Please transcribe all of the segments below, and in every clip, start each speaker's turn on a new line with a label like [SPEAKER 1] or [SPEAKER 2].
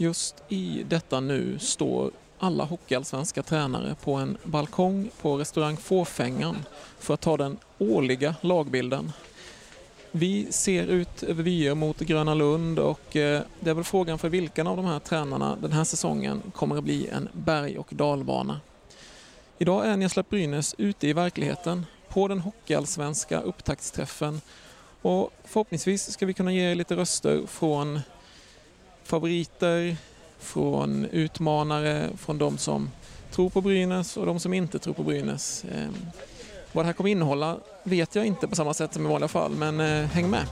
[SPEAKER 1] Just i detta nu står alla hockeyallsvenska tränare på en balkong på restaurang Fåfängan för att ta den årliga lagbilden. Vi ser ut över vyer mot Gröna Lund och eh, det är väl frågan för vilken av de här tränarna den här säsongen kommer att bli en berg och dalbana. Idag är Nesla Brynäs ute i verkligheten på den hockeyallsvenska upptaktsträffen och förhoppningsvis ska vi kunna ge er lite röster från favoriter, från utmanare, från de som tror på Brynäs och de som inte tror på Brynäs. Ehm, vad det här kommer innehålla vet jag inte på samma sätt som i vanliga fall, men eh, häng med!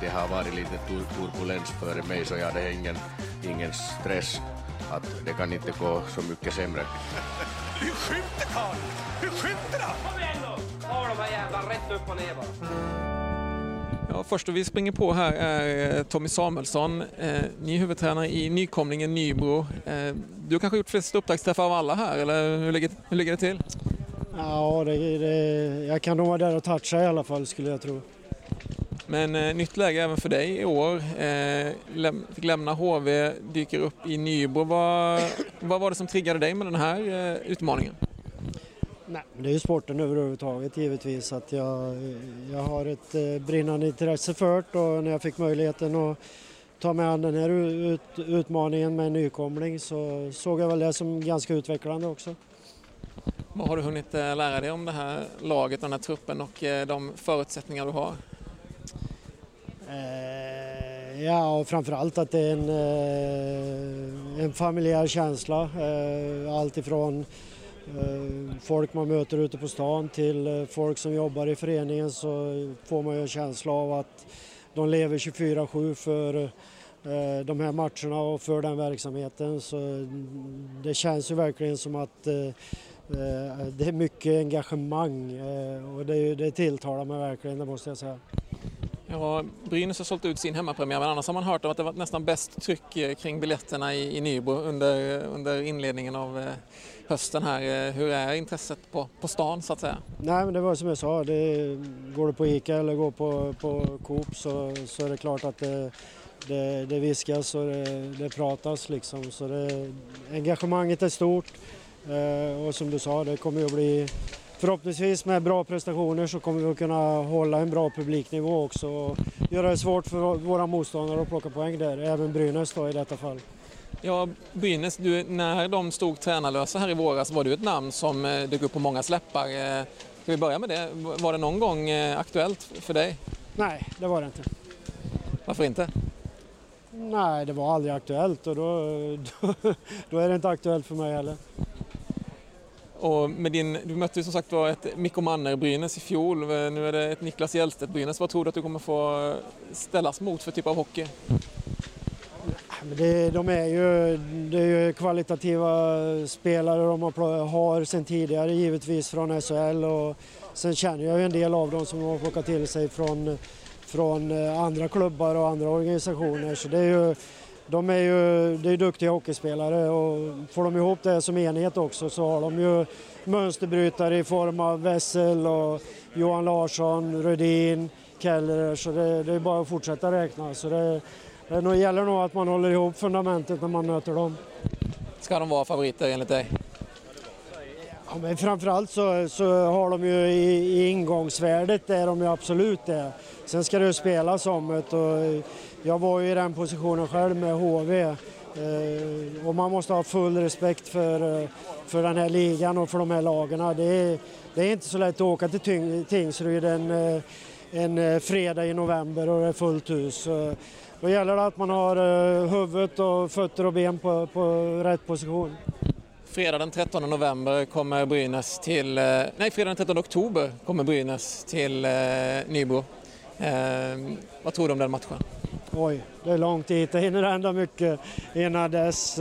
[SPEAKER 2] Det har varit lite turbulens före mig så jag hade ingen, ingen stress att det kan inte gå så mycket sämre.
[SPEAKER 3] Hur skjuter karln? Hur skjuter han?
[SPEAKER 4] De här jävla rätt upp och ner bara.
[SPEAKER 1] Ja, första vi springer på här är eh, Tommy Samuelsson, eh, ny huvudtränare i nykomlingen Nybro. Eh, du har kanske gjort flest upptaktsträffar av alla här, eller hur ligger, hur ligger det till?
[SPEAKER 5] Ja, det, det, jag kan nog vara där och toucha i alla fall skulle jag tro.
[SPEAKER 1] Men eh, nytt läge även för dig i år. Eh, läm fick lämna HV, dyker upp i Nybro. Vad, vad var det som triggade dig med den här eh, utmaningen?
[SPEAKER 5] Nej, det är ju sporten överhuvudtaget givetvis. Att jag, jag har ett eh, brinnande intresse för det och när jag fick möjligheten att ta mig an den här ut, utmaningen med en nykomling så såg jag väl det som ganska utvecklande också.
[SPEAKER 1] Vad har du hunnit eh, lära dig om det här laget, den här truppen och eh, de förutsättningar du har?
[SPEAKER 5] Eh, ja, och framförallt att det är en, eh, en familjär känsla. Eh, allt ifrån Eh, folk man möter ute på stan till eh, folk som jobbar i föreningen så får man ju en känsla av att de lever 24-7 för eh, de här matcherna och för den verksamheten. Så mm, det känns ju verkligen som att det är mycket engagemang och det, det tilltalar mig verkligen, det måste jag säga.
[SPEAKER 1] Ja, Brynäs har sålt ut sin hemmapremiär men annars har man hört att det var nästan bäst tryck eh, kring biljetterna i, i Nybro under, eh, under inledningen av eh, hösten här. Hur är intresset på, på stan så att säga?
[SPEAKER 5] Nej men det var som jag sa, det, går du på ICA eller går på, på Coop så, så är det klart att det, det, det viskas och det, det pratas liksom. Så det, engagemanget är stort och som du sa, det kommer ju att bli förhoppningsvis med bra prestationer så kommer vi att kunna hålla en bra publiknivå också och göra det svårt för våra motståndare att plocka poäng där, även Brynäs då i detta fall.
[SPEAKER 1] Ja, Brynäs, du, när de stod tränarlösa här i våras var du ett namn som eh, dök upp på många släppar. Eh, ska vi börja med det? Var det någon gång eh, aktuellt för dig?
[SPEAKER 5] Nej, det var det inte.
[SPEAKER 1] Varför inte?
[SPEAKER 5] Nej, det var aldrig aktuellt och då, då, då är det inte aktuellt för mig heller.
[SPEAKER 1] Och med din, du mötte ju som sagt var ett Mikko Manner-Brynäs i fjol. Eh, nu är det ett Niklas Hjellstedt-Brynäs. Vad tror du att du kommer få eh, ställas mot för typ av hockey?
[SPEAKER 5] Det, de är ju, det är ju kvalitativa spelare de har, har sedan tidigare givetvis från SHL och sen känner jag ju en del av dem som har plockat till sig från, från eh, andra klubbar och andra organisationer. Så det är ju, de är ju det är duktiga hockeyspelare och får de ihop det som enhet också så har de ju mönsterbrytare i form av Wessel och Johan Larsson, Rödin, Keller så det, det är bara att fortsätta räkna. Så det, det gäller nog att man håller ihop fundamentet när man möter dem.
[SPEAKER 1] Ska de vara favoriter enligt dig?
[SPEAKER 5] Ja, men framförallt så, så har de ju i, i ingångsvärdet är de ju absolut det. Sen ska det ju spelas om det och jag var ju i den positionen själv med HV eh, och man måste ha full respekt för, eh, för den här ligan och för de här lagarna. Det är, det är inte så lätt att åka till Tingsryd en, eh, en fredag i november och det är fullt hus. Då gäller det att man har huvudet och fötter och ben på, på rätt position.
[SPEAKER 1] Fredag den 13 november kommer Brynäs till, nej fredag den 13 oktober kommer Brynäs till Nybro. Eh, vad tror du om den matchen?
[SPEAKER 5] Oj, det är långt dit. Det hinner hända mycket innan dess.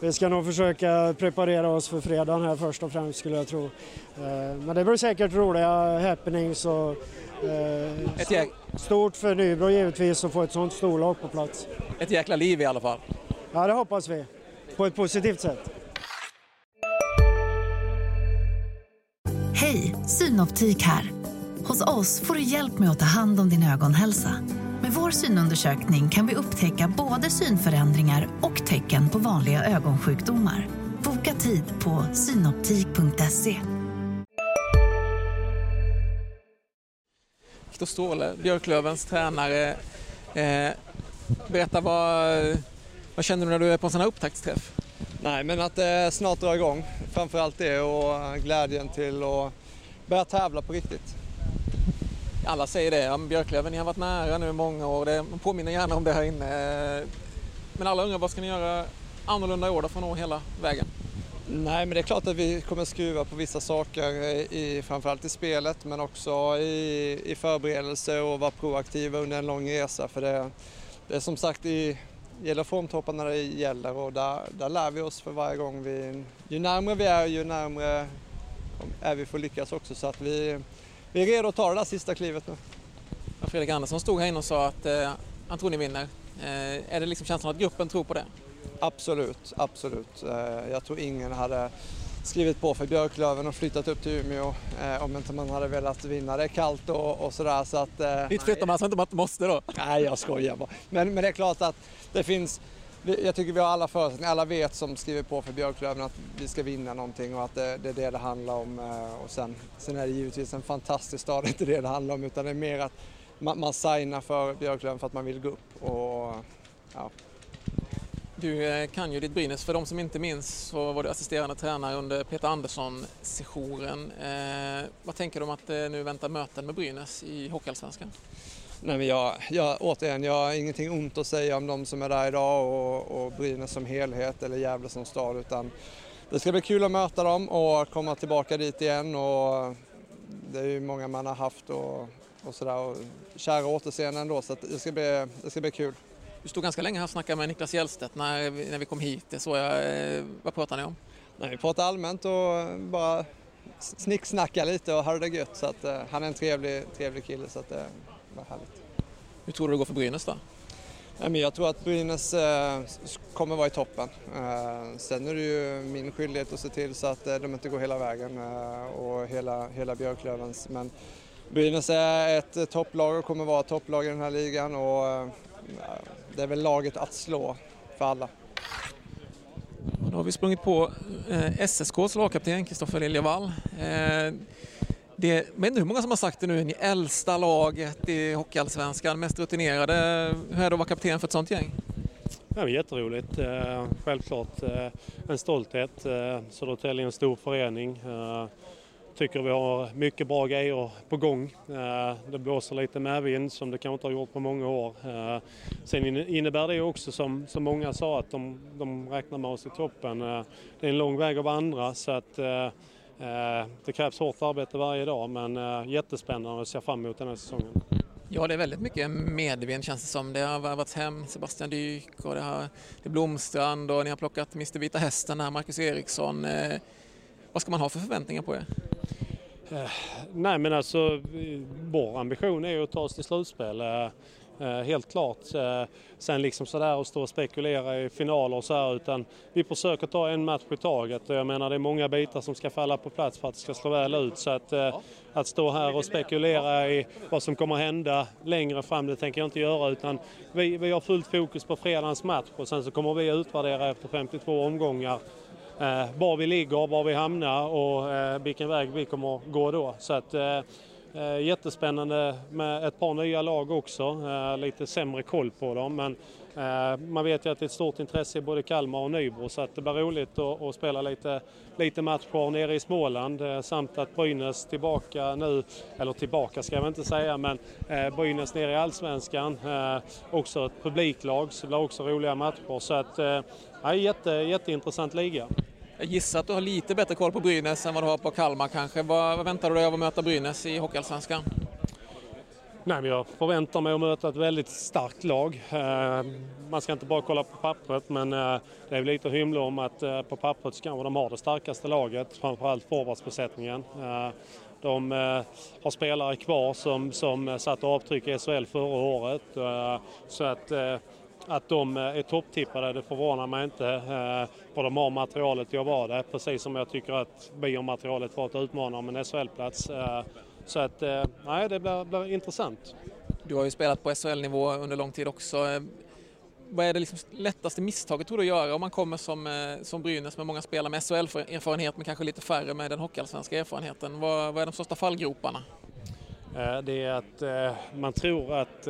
[SPEAKER 5] Vi ska nog försöka preparera oss för fredagen här först och främst skulle jag tro. Eh, men det blir säkert roliga happenings och eh, stort för Nybro givetvis att få ett sånt storlag på plats.
[SPEAKER 1] Ett jäkla liv i alla fall.
[SPEAKER 5] Ja, det hoppas vi. På ett positivt sätt.
[SPEAKER 6] Hej, Synoptik här. Hos oss får du hjälp med att ta hand om din ögonhälsa. Med vår synundersökning kan vi upptäcka både synförändringar och tecken på vanliga ögonsjukdomar. Boka tid på synoptik.se.
[SPEAKER 1] Viktor Ståhle, Björklövens tränare. Eh, berätta, vad, vad känner du när du är på en sån här upptaktsträff?
[SPEAKER 7] Nej, men att det snart drar igång. Framförallt det och glädjen till att börja tävla på riktigt.
[SPEAKER 1] Alla säger det, ja, Björklöven, ni har varit nära nu i många år. Det, man påminner gärna om det här inne. Men alla undrar, vad ska ni göra annorlunda i år då för att nå hela vägen?
[SPEAKER 7] Nej, men det är klart att vi kommer skruva på vissa saker, i, framförallt i spelet men också i, i förberedelse och vara proaktiva under en lång resa. För det, det är som sagt i gäller formtoppar när det gäller och där, där lär vi oss för varje gång. Vi, ju närmare vi är, ju närmare är vi får lyckas också. Så att vi, vi är redo att ta det där sista klivet nu.
[SPEAKER 1] Fredrik Andersson stod här inne och sa att eh, han tror ni vinner. Eh, är det liksom känslan att gruppen tror på det?
[SPEAKER 7] Absolut, absolut. Eh, jag tror ingen hade skrivit på för Björklöven och flyttat upp till Umeå eh, om inte man hade velat vinna. Det är kallt och, och sådär så att... Eh,
[SPEAKER 1] Dit flyttar man alltså inte om man inte måste då?
[SPEAKER 7] Nej, jag skojar bara. Men, men det är klart att det finns jag tycker vi har alla förutsättningar, alla vet som skriver på för Björklöven att vi ska vinna någonting och att det, det är det det handlar om. Eh, och sen, sen är det givetvis en fantastisk stad, det är inte det det handlar om utan det är mer att man, man signar för Björklöven för att man vill gå upp. Och, ja.
[SPEAKER 1] Du eh, kan ju ditt Brynäs. För de som inte minns så var du assisterande tränare under Peter Andersson-sessionen. Eh, vad tänker du om att det nu väntar möten med Brynäs i Hockeyallsvenskan?
[SPEAKER 7] Nej, men jag, jag, återigen, jag har ingenting ont att säga om de som är där idag och, och Brynäs som helhet eller Gävle som stad. Utan det ska bli kul att möta dem och komma tillbaka dit igen. Och det är ju många man har haft och, och sådär. Kära återseenden då, så det, ska bli, det ska bli kul.
[SPEAKER 1] Du stod ganska länge här och snackade med Niklas Hjellstedt när, när vi kom hit. Det så jag, eh, vad pratade ni om?
[SPEAKER 7] Nej, vi pratade allmänt och bara snicksnacka lite och hade det gött. Så att, uh, han är en trevlig, trevlig kille så att var härligt.
[SPEAKER 1] Hur tror du det går för Brynäs då?
[SPEAKER 7] Jag tror att Brynäs uh, kommer vara i toppen. Uh, sen är det ju min skyldighet att se till så att de inte går hela vägen och hela, hela Björklövens. Men Brynäs är ett topplag och kommer vara topplag i den här ligan och det är väl laget att slå för alla.
[SPEAKER 1] Då har vi sprungit på eh, SSKs lagkapten Kristoffer Liljevall. Det, jag vet inte hur många som har sagt det nu, ni äldsta laget i Hockeyallsvenskan, mest rutinerade. Hur är det att vara kapten för ett sånt gäng?
[SPEAKER 8] Ja, jätteroligt. Eh, självklart eh, en stolthet. Eh, Södertälje är en stor förening. Tycker vi har mycket bra grejer på gång. Det blåser lite medvind som det kanske inte har gjort på många år. Sen innebär det också som, som många sa att de, de räknar med oss i toppen. Det är en lång väg att vandra så att det krävs hårt arbete varje dag men jättespännande och ser fram emot den här säsongen.
[SPEAKER 1] Ja, det är väldigt mycket medvind känns det som. Det har värvats hem Sebastian Dyk och det, har, det är Blomstrand och ni har plockat Mr Vita Hästen här, Marcus Eriksson. vad ska man ha för förväntningar på er?
[SPEAKER 8] Eh, nej men alltså vår ambition är att ta oss till slutspel. Eh, helt klart. Eh, sen liksom sådär att stå och spekulera i finaler och så här utan vi försöker ta en match i taget och jag menar det är många bitar som ska falla på plats för att det ska slå väl ut så att, eh, att stå här och spekulera i vad som kommer hända längre fram det tänker jag inte göra utan vi, vi har fullt fokus på fredagens match och sen så kommer vi utvärdera efter 52 omgångar var vi ligger, var vi hamnar och vilken väg vi kommer gå då. Så att, Eh, jättespännande med ett par nya lag också, eh, lite sämre koll på dem men eh, man vet ju att det är ett stort intresse i både Kalmar och Nybro så att det blir roligt att, att spela lite, lite matcher nere i Småland eh, samt att Brynäs tillbaka nu, eller tillbaka ska jag väl inte säga men eh, Brynäs nere i Allsvenskan, också ett publiklag så det blir också roliga matcher så att ja, jätte, jätteintressant liga.
[SPEAKER 1] Jag gissar att du har lite bättre koll på Brynäs än vad du har på Kalmar kanske. Vad, vad väntar du dig av att möta Brynäs i Hockeyallsvenskan?
[SPEAKER 8] Nej, jag förväntar mig att möta ett väldigt starkt lag. Eh, man ska inte bara kolla på pappret men eh, det är lite att hymla om att eh, på pappret så kanske de har det starkaste laget, framförallt forwardsbesättningen. De har spelare kvar som, som satte avtryck i SHL förra året. Så att att de eh, är topptippade, det förvånar mig inte. Eh, och de har materialet att vara det, precis som jag tycker att vi har materialet för att utmana om en SHL-plats. Eh, Så att, nej, det blir, blir intressant.
[SPEAKER 1] Du har ju spelat på SHL-nivå under lång tid också. Vad är det liksom lättaste misstaget tror du att göra om man kommer som, som Brynäs med många spelare med SHL-erfarenhet men kanske lite färre med den hockeyallsvenska erfarenheten? Vad, vad är de största fallgroparna?
[SPEAKER 8] Det är att man tror att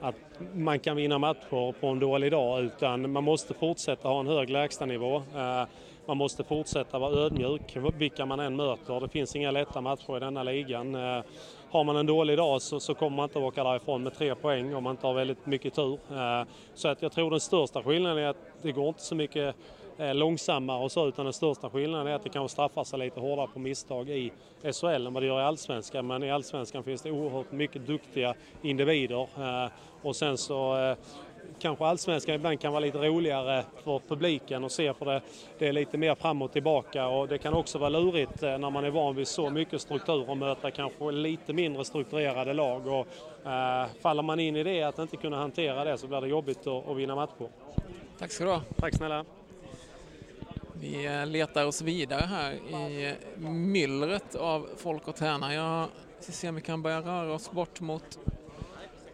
[SPEAKER 8] att man kan vinna matcher på en dålig dag utan man måste fortsätta ha en hög lägstanivå. Eh, man måste fortsätta vara ödmjuk vilka man än möter. Det finns inga lätta matcher i denna ligan. Eh, har man en dålig dag så, så kommer man inte åka därifrån med tre poäng om man inte har väldigt mycket tur. Eh, så att jag tror den största skillnaden är att det går inte så mycket långsammare och så utan den största skillnaden är att det kanske straffar sig lite hårdare på misstag i SHL än vad det gör i Allsvenskan. Men i Allsvenskan finns det oerhört mycket duktiga individer eh, och sen så eh, kanske allsvenskan ibland kan vara lite roligare för publiken och se för det, det är lite mer fram och tillbaka och det kan också vara lurigt när man är van vid så mycket struktur och möta kanske lite mindre strukturerade lag och faller man in i det att inte kunna hantera det så blir det jobbigt att, att vinna matcher.
[SPEAKER 1] Tack ska du ha.
[SPEAKER 8] Tack snälla.
[SPEAKER 1] Vi eh, letar oss vidare här i myllret av folk och tränare. Jag ska se om vi kan börja röra oss bort mot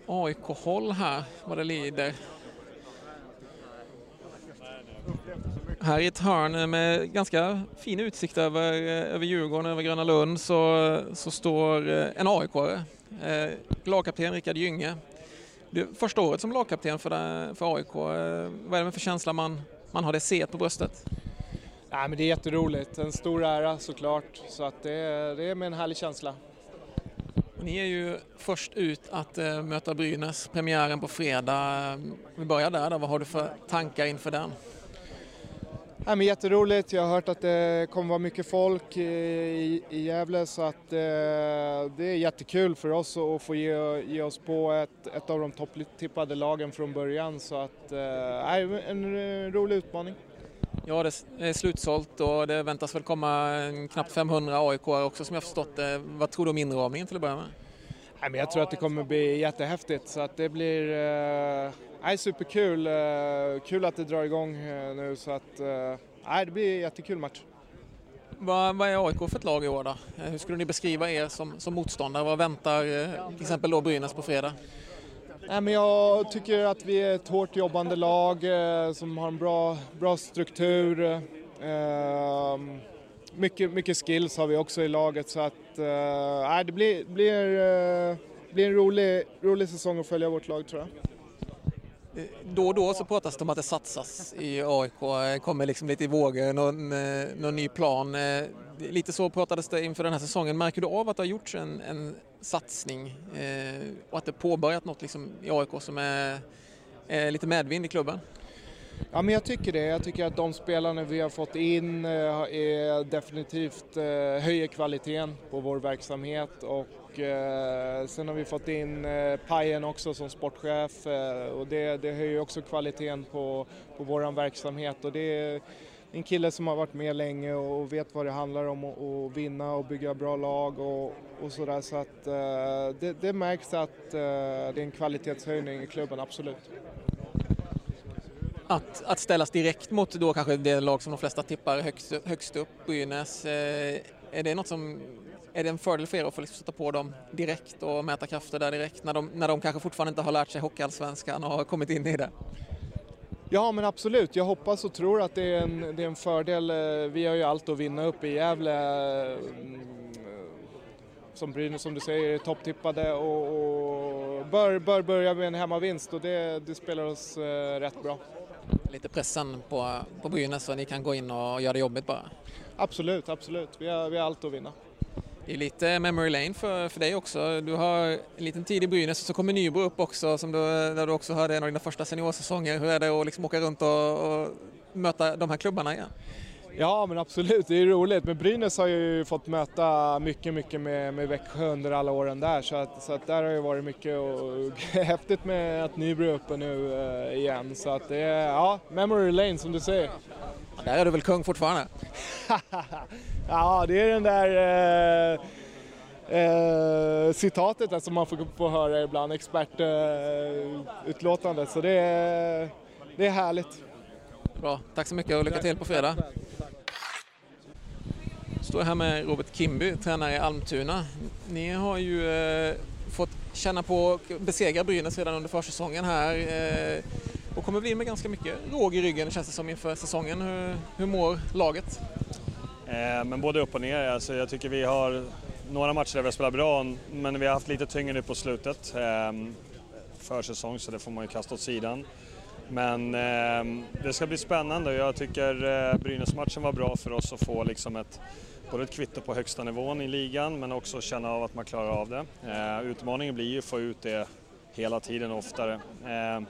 [SPEAKER 1] AIK-håll här vad det lider. Här i ett hörn med ganska fin utsikt över, eh, över Djurgården, över Gröna Lund så, så står eh, en AIK-are. Lagkapten Rickard Gynge. Det första året som lagkapten för, för AIK. Vad är det för känsla man, man har det set på bröstet?
[SPEAKER 9] Ja, men det är jätteroligt, en stor ära såklart, så att det, är, det är med en härlig känsla.
[SPEAKER 1] Ni är ju först ut att äh, möta Brynäs, premiären på fredag. Vi börjar där då. vad har du för tankar inför den?
[SPEAKER 9] Ja, men jätteroligt, jag har hört att det kommer vara mycket folk i, i Gävle så att eh, det är jättekul för oss att få ge, ge oss på ett, ett av de topptippade lagen från början så att eh, en rolig utmaning.
[SPEAKER 1] Ja, det är slutsålt och det väntas väl komma knappt 500 AIK också som jag förstått det. Vad tror du om inramningen till att börja med?
[SPEAKER 9] Nej, men jag tror att det kommer bli jättehäftigt så att det blir eh, superkul. Eh, kul att det drar igång eh, nu så att eh, det blir en jättekul match.
[SPEAKER 1] Vad, vad är AIK för ett lag i år då? Eh, hur skulle ni beskriva er som, som motståndare? Vad väntar till exempel då Brynäs på fredag?
[SPEAKER 9] Nej, men jag tycker att vi är ett hårt jobbande lag eh, som har en bra, bra struktur. Eh, mycket, mycket skills har vi också i laget så att eh, det blir, blir, eh, blir en rolig, rolig säsong att följa vårt lag tror jag.
[SPEAKER 1] Eh, då och då så pratas det om att det satsas i AIK, det kommer liksom lite i vågor, någon, eh, någon ny plan. Eh, lite så pratades det inför den här säsongen. Märker du av att det har gjorts en, en satsning eh, och att det påbörjat något liksom i AIK som är, är lite medvind i klubben?
[SPEAKER 9] Ja, men jag tycker det. Jag tycker att de spelarna vi har fått in eh, är definitivt eh, höjer kvaliteten på vår verksamhet och eh, sen har vi fått in Pajen också som sportchef och det, det höjer också kvaliteten på, på vår verksamhet och det en kille som har varit med länge och vet vad det handlar om att vinna och bygga bra lag och, och sådär. Så att eh, det, det, märks att eh, det är en kvalitetshöjning i klubben, absolut.
[SPEAKER 1] Att, att ställas direkt mot då kanske det lag som de flesta tippar högst, högst upp, Brynäs, eh, är det något som är det en fördel för er att få liksom sätta på dem direkt och mäta krafter där direkt när de, när de kanske fortfarande inte har lärt sig hockeyallsvenskan och har kommit in i det?
[SPEAKER 9] Ja men absolut, jag hoppas och tror att det är en, det är en fördel. Eh, vi har ju allt att vinna upp i Gävle. Mm, som Brynäs som du säger är topptippade och, och bör, bör börja med en hemmavinst och det, det spelar oss eh, rätt bra.
[SPEAKER 1] Lite pressen på, på Brynäs så ni kan gå in och göra det jobbigt bara?
[SPEAKER 9] Absolut, absolut. Vi har, vi har allt att vinna.
[SPEAKER 1] Det är lite memory lane för, för dig också. Du har en liten tid i Brynäs och så kommer Nybro upp också som du, där du också hade en av dina första seniorsäsonger. Hur är det att liksom åka runt och, och möta de här klubbarna igen?
[SPEAKER 9] Ja men absolut, det är roligt. Men Brynäs har ju fått möta mycket, mycket med, med Växjö under alla åren där så att, så att där har ju varit mycket och, häftigt med att Nybro är uppe nu uh, igen. Så att det är, ja, memory lane som du säger.
[SPEAKER 1] Ja, där är du väl kung fortfarande?
[SPEAKER 9] ja, det är den där uh, uh, citatet som man får, får höra ibland, expertutlåtandet. Uh, så det är, det är härligt.
[SPEAKER 1] Bra, tack så mycket och lycka till på fredag står här med Robert Kimby, tränare i Almtuna. Ni har ju eh, fått känna på och besegra Brynäs redan under försäsongen här eh, och kommer bli med ganska mycket råg i ryggen känns det som inför säsongen. Hur, hur mår laget?
[SPEAKER 10] Eh, men både upp och ner. Alltså jag tycker vi har några matcher där vi har spelat bra men vi har haft lite tyngre nu på slutet. Eh, försäsong så det får man ju kasta åt sidan. Men eh, det ska bli spännande och jag tycker eh, Brynäs-matchen var bra för oss att få liksom ett, både ett kvitto på högsta nivån i ligan men också känna av att man klarar av det. Eh, utmaningen blir ju att få ut det hela tiden oftare. Eh,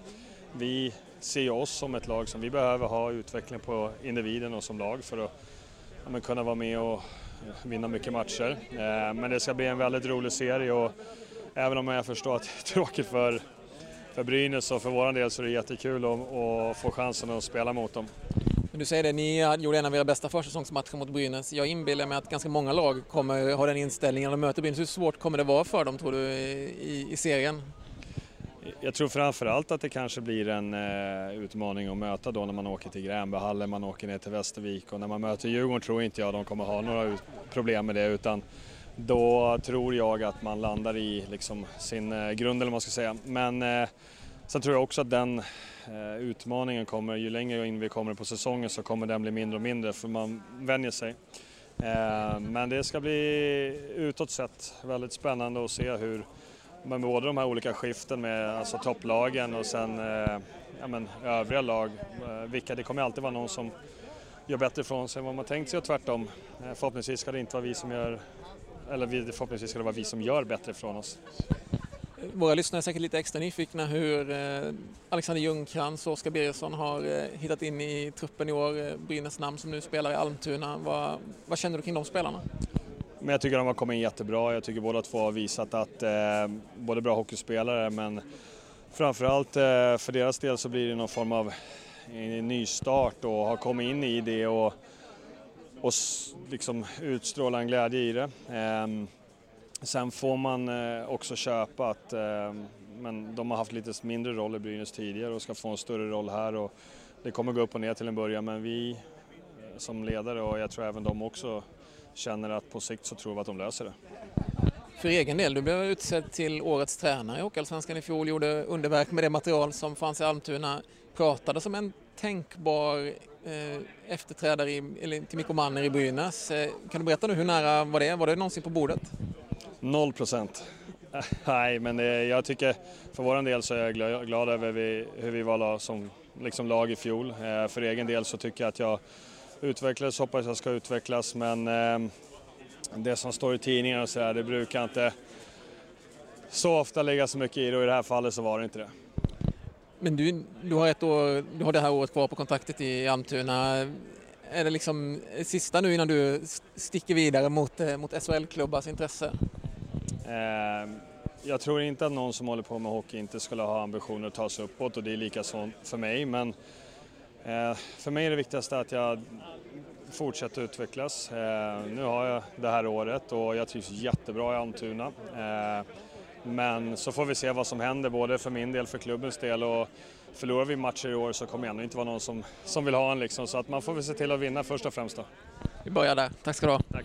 [SPEAKER 10] vi ser oss som ett lag som vi behöver ha utveckling på individen och som lag för att ja, kunna vara med och vinna mycket matcher. Eh, men det ska bli en väldigt rolig serie och även om jag förstår att det är tråkigt för för Brynäs och för vår del så är det jättekul att få chansen att spela mot dem.
[SPEAKER 1] Du säger det, ni gjorde en av era bästa försäsongsmatcher mot Brynäs. Jag inbillar mig att ganska många lag kommer ha den inställningen när de möter Brynäs. Hur svårt kommer det vara för dem tror du i, i serien?
[SPEAKER 10] Jag tror framförallt att det kanske blir en eh, utmaning att möta då när man åker till Gränbyhallen, man åker ner till Västervik och när man möter Djurgården tror inte jag de kommer ha några problem med det utan då tror jag att man landar i liksom sin eh, grund eller vad man ska säga. Men eh, sen tror jag också att den Eh, utmaningen kommer, ju längre in vi kommer på säsongen så kommer den bli mindre och mindre för man vänjer sig. Eh, men det ska bli utåt sett väldigt spännande att se hur med både de här olika skiften med alltså topplagen och sen eh, ja, men, övriga lag, vilka det kommer alltid vara någon som gör bättre ifrån sig än vad man tänkt sig och tvärtom. Förhoppningsvis ska det inte vara vi som gör eller förhoppningsvis ska det vara vi som gör bättre ifrån oss.
[SPEAKER 1] Våra lyssnare är säkert lite extra nyfikna hur eh, Alexander Ljungcrantz och Oskar Birgersson har eh, hittat in i truppen i år. Eh, Brynäs namn som nu spelar i Almtuna. Vad, vad känner du kring de spelarna?
[SPEAKER 10] Men jag tycker de har kommit in jättebra. Jag tycker båda två har visat att eh, både bra hockeyspelare men framförallt eh, för deras del så blir det någon form av nystart och har kommit in i det och och liksom utstråla en glädje i det. Eh, sen får man eh, också köpa att eh, men de har haft lite mindre roll i Brynäs tidigare och ska få en större roll här. Och det kommer gå upp och ner till en början men vi eh, som ledare och jag tror även de också känner att på sikt så tror vi att de löser det.
[SPEAKER 1] För egen del, du blev utsedd till årets tränare i Hockeyallsvenskan i fjol, gjorde underverk med det material som fanns i Almtuna, pratade som en tänkbar Eh, efterträdare i, eller till Mikko Manner i Brynäs. Eh, kan du berätta nu hur nära var det? Var det någonsin på bordet?
[SPEAKER 10] Noll procent. Nej, men jag tycker för vår del så är jag glad över hur vi var som liksom lag i fjol. Eh, för egen del så tycker jag att jag utvecklades, hoppas jag ska utvecklas, men det som står i tidningarna och så där, det brukar inte så ofta lägga så mycket i det och i det här fallet så var det inte det.
[SPEAKER 1] Men du, du, har ett år, du har det här året kvar på kontraktet i Almtuna. Är det liksom sista nu innan du sticker vidare mot, eh, mot SHL-klubbars intresse?
[SPEAKER 10] Eh, jag tror inte att någon som håller på med hockey inte skulle ha ambitioner att ta sig uppåt och det är lika så för mig. Men eh, för mig är det viktigaste att jag fortsätter utvecklas. Eh, nu har jag det här året och jag trivs jättebra i Almtuna. Eh, men så får vi se vad som händer, både för min del, för klubbens del och förlorar vi matcher i år så kommer det ändå inte vara någon som, som vill ha en liksom. Så att man får väl se till att vinna först och främst då.
[SPEAKER 1] Vi börjar där. Tack ska du ha.
[SPEAKER 10] Tack.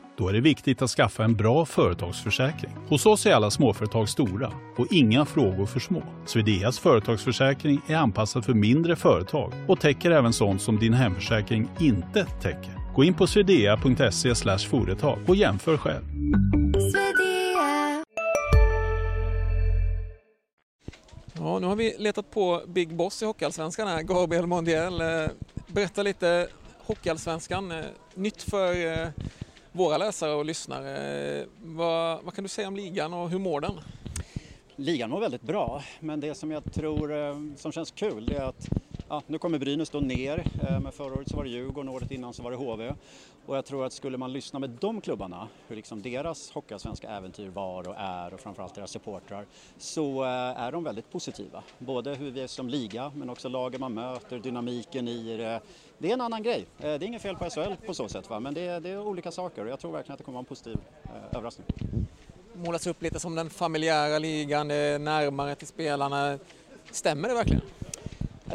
[SPEAKER 11] Då är det viktigt att skaffa en bra företagsförsäkring. Hos oss är alla småföretag stora och inga frågor för små. Swedeas företagsförsäkring är anpassad för mindre företag och täcker även sånt som din hemförsäkring inte täcker. Gå in på swedea.se företag och jämför själv.
[SPEAKER 1] Ja, nu har vi letat på Big Boss i Hockeyallsvenskan här, Gabriel Mondiel. Eh, berätta lite Hockeyallsvenskan, eh, nytt för eh, våra läsare och lyssnare. Vad, vad kan du säga om ligan och hur mår den?
[SPEAKER 12] Ligan mår väldigt bra, men det som jag tror eh, som känns kul det är att ja, nu kommer Brynäs då ner, eh, men förra året så var det Djurgården, året innan så var det HV. Och jag tror att skulle man lyssna med de klubbarna, hur liksom deras hockeyallsvenska äventyr var och är och framförallt deras supportrar, så eh, är de väldigt positiva. Både hur vi är som liga, men också lagen man möter, dynamiken i det. Det är en annan grej. Eh, det är inget fel på SHL på så sätt, va? men det är, det är olika saker och jag tror verkligen att det kommer vara en positiv eh, överraskning.
[SPEAKER 1] Målas upp lite som den familjära ligan, det är närmare till spelarna. Stämmer det verkligen?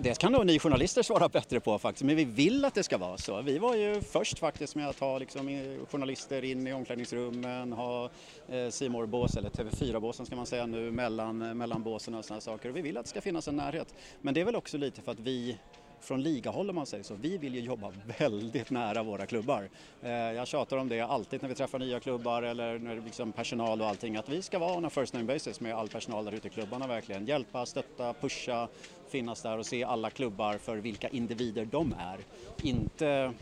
[SPEAKER 12] Det kan nog ni journalister svara bättre på faktiskt, men vi vill att det ska vara så. Vi var ju först faktiskt med att ha liksom, journalister in i omklädningsrummen, ha eh, bås eller TV4-båsen ska man säga nu, mellan, mellan båsen och sådana saker. Och vi vill att det ska finnas en närhet. Men det är väl också lite för att vi från ligahåll om man säger så, vi vill ju jobba väldigt nära våra klubbar. Eh, jag tjatar om det alltid när vi träffar nya klubbar eller när det liksom personal och allting att vi ska vara on a first name basis med all personal där ute i klubbarna verkligen. Hjälpa, stötta, pusha, finnas där och se alla klubbar för vilka individer de är. Inte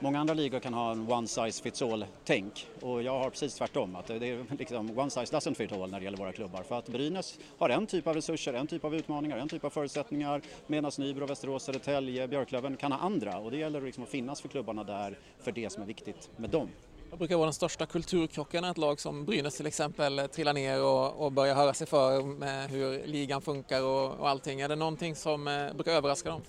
[SPEAKER 12] Många andra ligor kan ha en one size fits all-tänk och jag har precis tvärtom. Att det är liksom one size doesn't fit all när det gäller våra klubbar. För att Brynäs har en typ av resurser, en typ av utmaningar, en typ av förutsättningar medan Nybro, Västerås, Södertälje, Björklöven kan ha andra och det gäller liksom att finnas för klubbarna där för det som är viktigt med dem.
[SPEAKER 1] Det brukar vara den största kulturkrocken när ett lag som Brynäs till exempel trillar ner och, och börjar höra sig för med eh, hur ligan funkar och, och allting. Är det någonting som eh, brukar överraska dem?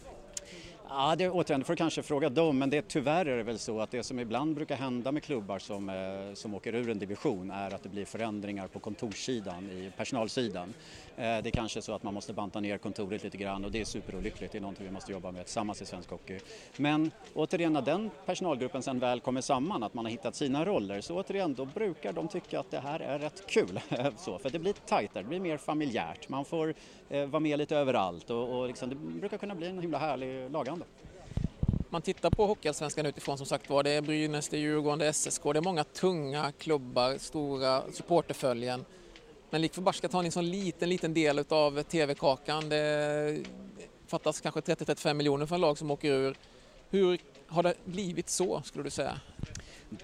[SPEAKER 12] Ja, det, återigen, får du kanske fråga dem, men det, tyvärr är det väl så att det som ibland brukar hända med klubbar som, eh, som åker ur en division är att det blir förändringar på kontorssidan, i personalsidan. Eh, det är kanske så att man måste banta ner kontoret lite grann och det är superolyckligt, det är någonting vi måste jobba med tillsammans i svensk hockey. Men återigen, när den personalgruppen sen väl kommer samman, att man har hittat sina roller, så återigen, då brukar de tycka att det här är rätt kul. så, för det blir tajtare, det blir mer familjärt, man får Eh, vara med lite överallt och, och liksom, det brukar kunna bli en himla härlig laganda
[SPEAKER 1] man tittar på Hockeyallsvenskan utifrån som sagt var, det är Brynäs, det är Djurgården, det är SSK, det är många tunga klubbar, stora supporterföljen. Men lik förbaskat har ni en sån liten, liten del av TV-kakan. Det fattas kanske 30-35 miljoner för en lag som åker ur. Hur har det blivit så, skulle du säga?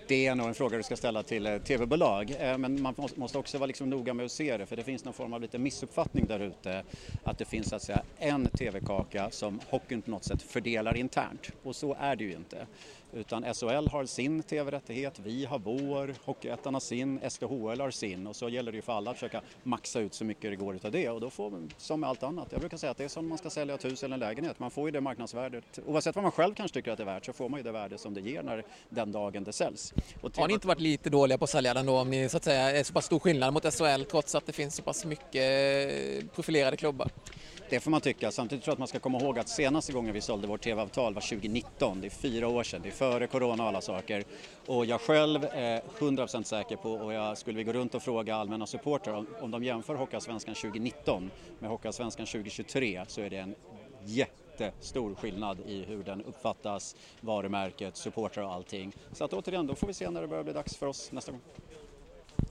[SPEAKER 12] Det är nog en fråga du ska ställa till eh, tv-bolag eh, men man måste också vara liksom noga med att se det för det finns någon form av lite missuppfattning där ute att det finns så att säga en tv-kaka som hockeyn på något sätt fördelar internt och så är det ju inte. Utan SHL har sin tv-rättighet, vi har vår, Hockeyettan har sin, SDHL har sin och så gäller det ju för alla att försöka maxa ut så mycket det går utav det och då får man som med allt annat. Jag brukar säga att det är som man ska sälja ett hus eller en lägenhet, man får ju det marknadsvärdet. Oavsett vad man själv kanske tycker att det är värt så får man ju det värde som det ger när den dagen det säljs.
[SPEAKER 1] Och har ni inte varit lite dåliga på att sälja den då om ni så att säga är så pass stor skillnad mot SHL trots att det finns så pass mycket profilerade klubbar?
[SPEAKER 12] Det får man tycka. Samtidigt tror jag att man ska komma ihåg att senaste gången vi sålde vårt tv-avtal var 2019. Det är fyra år sedan. Det är före corona och alla saker. Och jag själv är 100% säker på, och jag skulle vi gå runt och fråga allmänna supportrar om de jämför Hockeyallsvenskan 2019 med Hockeyallsvenskan 2023 så är det en jättestor skillnad i hur den uppfattas, varumärket, supportrar och allting. Så att återigen, då får vi se när det börjar bli dags för oss nästa gång.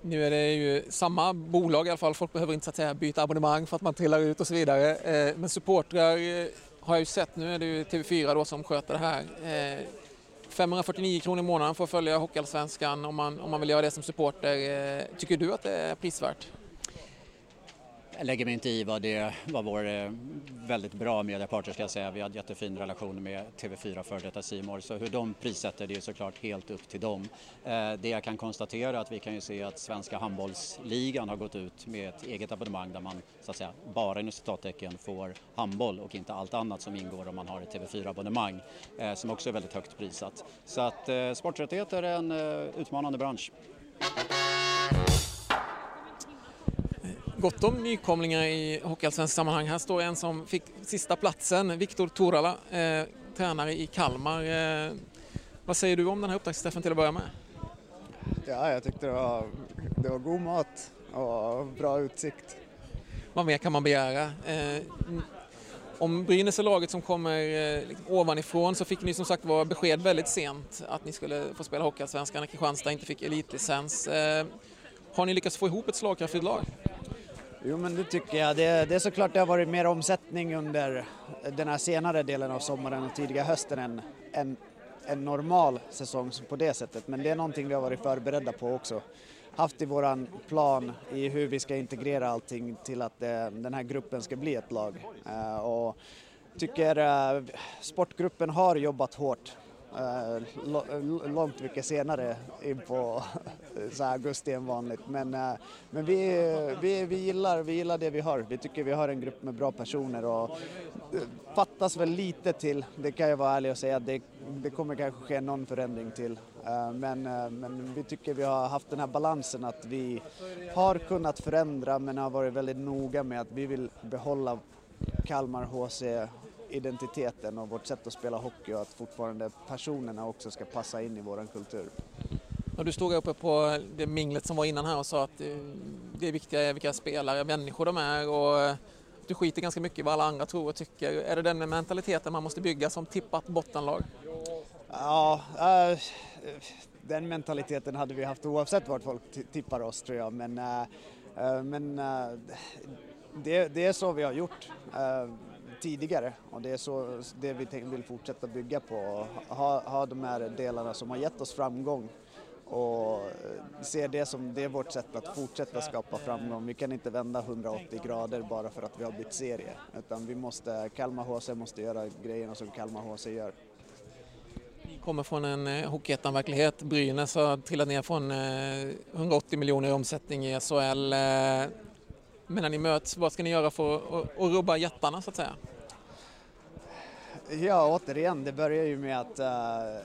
[SPEAKER 1] Nu är det ju samma bolag i alla fall, folk behöver inte så att säga, byta abonnemang för att man trillar ut och så vidare. Eh, men supportrar eh, har jag ju sett, nu är det ju TV4 då som sköter det här. Eh, 549 kronor i månaden för att följa Hockeyallsvenskan om man, om man vill göra det som supporter. Tycker du att det är prisvärt?
[SPEAKER 12] Jag lägger mig inte i vad det vad vår eh, väldigt bra mediepartner ska jag säga. Vi hade jättefin relation med TV4 för detta Simor så hur de prissätter det är såklart helt upp till dem. Eh, det jag kan konstatera är att vi kan ju se att svenska handbollsligan har gått ut med ett eget abonnemang där man så att säga bara inom citattecken får handboll och inte allt annat som ingår om man har ett TV4-abonnemang eh, som också är väldigt högt prissatt. Så att sporträttigheter är en utmanande bransch
[SPEAKER 1] gott om nykomlingar i Hockeyallsvenskt sammanhang. Här står en som fick sista platsen, Viktor Torala, eh, tränare i Kalmar. Eh, vad säger du om den här upptaktsträffen till att börja med?
[SPEAKER 13] Ja, jag tyckte det var, det var god mat och bra utsikt.
[SPEAKER 1] Vad mer kan man begära? Eh, om Brynäs är laget som kommer eh, liksom ovanifrån så fick ni som sagt var besked väldigt sent att ni skulle få spela Hockeyallsvenskan när Kristianstad inte fick elitlicens. Eh, har ni lyckats få ihop ett slagkraftigt lag?
[SPEAKER 13] Jo men det tycker jag. Det, det är såklart det har varit mer omsättning under den här senare delen av sommaren och tidiga hösten än en, en normal säsong på det sättet. Men det är någonting vi har varit förberedda på också. Haft i våran plan i hur vi ska integrera allting till att det, den här gruppen ska bli ett lag. Uh, och tycker uh, sportgruppen har jobbat hårt Eh, eh, långt mycket senare in på eh, så augusti än vanligt. Men, men vi, vi, vi, gillar, vi gillar det vi har. Vi tycker vi har en grupp med bra personer och det fattas väl lite till, det kan jag vara ärlig och säga, det, det kommer kanske ske någon förändring till. Men, men vi tycker vi har haft den här balansen att vi har kunnat förändra men har varit väldigt noga med att vi vill behålla Kalmar HC identiteten och vårt sätt att spela hockey och att fortfarande personerna också ska passa in i våran kultur.
[SPEAKER 1] Ja, du stod uppe på det minglet som var innan här och sa att det är viktiga vilka spelare, människor de är och du skiter ganska mycket i vad alla andra tror och tycker. Är det den mentaliteten man måste bygga som tippat bottenlag?
[SPEAKER 13] Ja, äh, den mentaliteten hade vi haft oavsett vart folk tippar oss tror jag. Men, äh, men äh, det, det, är så vi har gjort tidigare och det är så det vi vill fortsätta bygga på. Ha, ha de här delarna som har gett oss framgång och eh, ser det som det är vårt sätt att fortsätta skapa framgång. Vi kan inte vända 180 grader bara för att vi har bytt serie utan vi måste, Kalmar HC måste göra grejerna som Kalmar HC gör.
[SPEAKER 1] Ni kommer från en eh, Hockeyettan-verklighet. Brynäs har trillat ner från eh, 180 miljoner i omsättning i SHL. Eh, men när ni möts, vad ska ni göra för att rubba jättarna så att säga?
[SPEAKER 13] Ja, återigen, det börjar ju med att uh,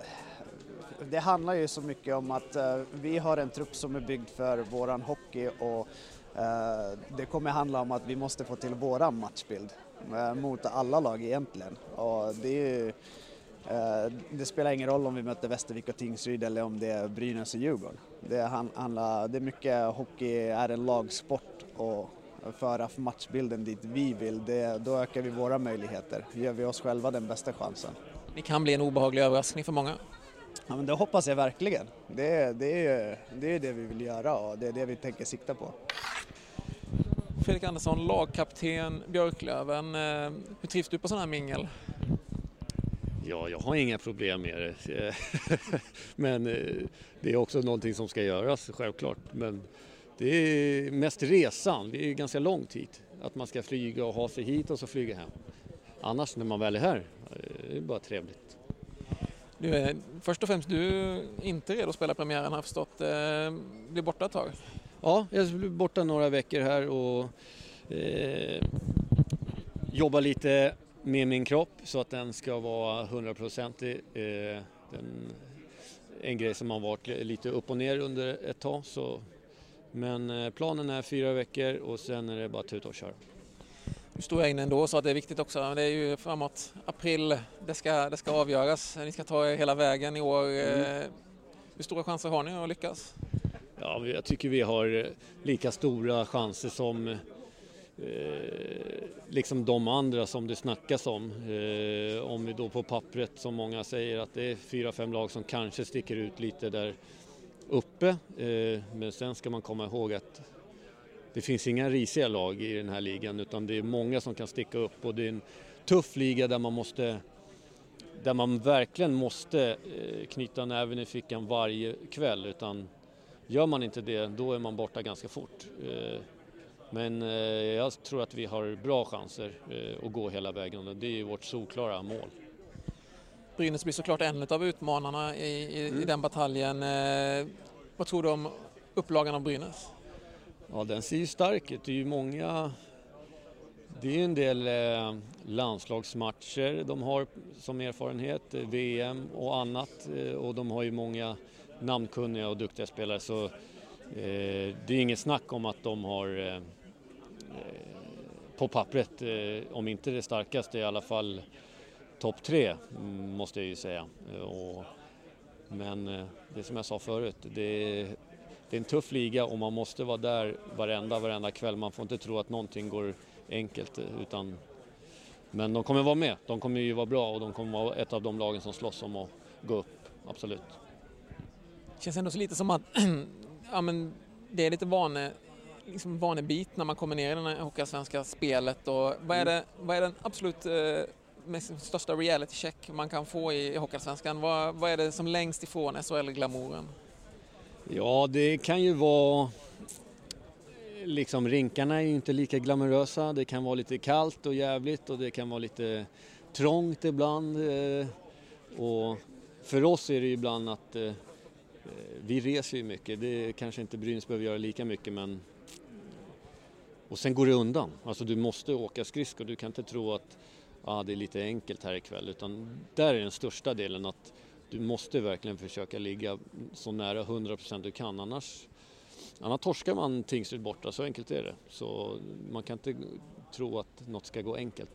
[SPEAKER 13] det handlar ju så mycket om att uh, vi har en trupp som är byggd för våran hockey och uh, det kommer handla om att vi måste få till våran matchbild mot alla lag egentligen. Och det, ju, det spelar ingen roll om vi möter Västervik och Tingsryd eller om det är Brynäs och Djurgården. Det, handlar, det är mycket hockey är en lagsport och föra matchbilden dit vi vill, det, då ökar vi våra möjligheter. Gör vi oss själva den bästa chansen.
[SPEAKER 1] Det kan bli en obehaglig överraskning för många.
[SPEAKER 13] Ja, men det hoppas jag verkligen. Det, det, är, det är det vi vill göra och det är det vi tänker sikta på.
[SPEAKER 1] Fredrik Andersson, lagkapten Björklöven. Eh, hur trivs du på sådana här mingel?
[SPEAKER 14] Ja, jag har inga problem med det. Men eh, det är också någonting som ska göras, självklart. Men det är mest resan, det är ganska långt hit. Att man ska flyga och ha sig hit och så flyga hem. Annars när man väl är här, eh, det är bara trevligt.
[SPEAKER 1] Du är, först och främst, du är inte redo att spela premiären har förstått. Eh, blir borta ett tag?
[SPEAKER 14] Ja, jag blir borta några veckor här och eh, jobba lite med min kropp så att den ska vara hundraprocentig. Eh, en grej som har varit lite upp och ner under ett tag så men eh, planen är fyra veckor och sen är det bara tuta och köra.
[SPEAKER 1] Nu står inne ändå sa att det är viktigt också. Det är ju framåt april det ska, det ska avgöras. Ni ska ta er hela vägen i år. Mm. Eh, hur stora chanser har ni att lyckas?
[SPEAKER 14] Ja, jag tycker vi har eh, lika stora chanser som eh, liksom de andra som det snackas om. Eh, om vi då på pappret som många säger att det är fyra, fem lag som kanske sticker ut lite där uppe. Eh, men sen ska man komma ihåg att det finns inga risiga lag i den här ligan utan det är många som kan sticka upp och det är en tuff liga där man måste där man verkligen måste eh, knyta näven i fickan varje kväll utan gör man inte det då är man borta ganska fort. Eh, men jag tror att vi har bra chanser att gå hela vägen och det är vårt solklara mål.
[SPEAKER 1] Brynäs blir såklart en av utmanarna i, i, mm. i den bataljen. Eh, vad tror du om upplagan av Brynäs?
[SPEAKER 14] Ja, den ser ju stark ut. Det är ju många... Det är en del eh, landslagsmatcher de har som erfarenhet, eh, VM och annat. Eh, och de har ju många namnkunniga och duktiga spelare så eh, det är inget snack om att de har eh, på pappret, om inte det starkaste i alla fall topp tre mm, måste jag ju säga. Och, men eh, det som jag sa förut, det är, det är en tuff liga och man måste vara där varenda, varenda kväll. Man får inte tro att någonting går enkelt utan men de kommer vara med. De kommer ju vara bra och de kommer vara ett av de lagen som slåss om att gå upp, absolut.
[SPEAKER 1] Det känns ändå så lite som att ja, men det är lite vane, liksom vanebit när man kommer ner i det här Hockeyallsvenska spelet. Och vad, är det, vad är den absolut eh, största reality check man kan få i Hockeyallsvenskan. Vad, vad är det som längst ifrån SHL-glamouren?
[SPEAKER 14] Ja, det kan ju vara liksom rinkarna är ju inte lika glamorösa. Det kan vara lite kallt och jävligt och det kan vara lite trångt ibland. Eh, och för oss är det ju ibland att eh, vi reser ju mycket. Det kanske inte Brynäs behöver göra lika mycket men och sen går det undan. Alltså du måste åka skridskor. Du kan inte tro att ah, det är lite enkelt här ikväll utan där är den största delen att du måste verkligen försöka ligga så nära 100% du kan annars Annars torskar man Tingsryd borta, så enkelt är det. Så man kan inte tro att något ska gå enkelt.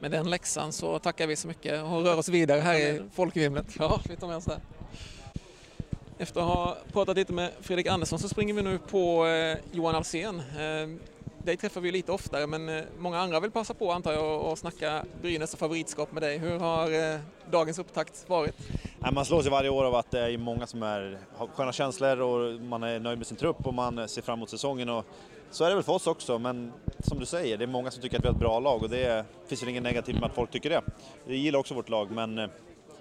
[SPEAKER 1] Med den läxan så tackar vi så mycket och rör oss vidare här i folkvimlet. Ja, vi tar med oss det. Efter att ha pratat lite med Fredrik Andersson så springer vi nu på eh, Johan Alsen. Dig träffar vi lite oftare men eh, många andra vill passa på antar jag och snacka Brynäs och favoritskap med dig. Hur har eh, dagens upptakt varit?
[SPEAKER 15] Man slås ju varje år av att det är många som är, har sköna känslor och man är nöjd med sin trupp och man ser fram emot säsongen. Och så är det väl för oss också, men som du säger, det är många som tycker att vi har ett bra lag och det finns väl inget negativt med att folk tycker det. Vi gillar också vårt lag, men eh,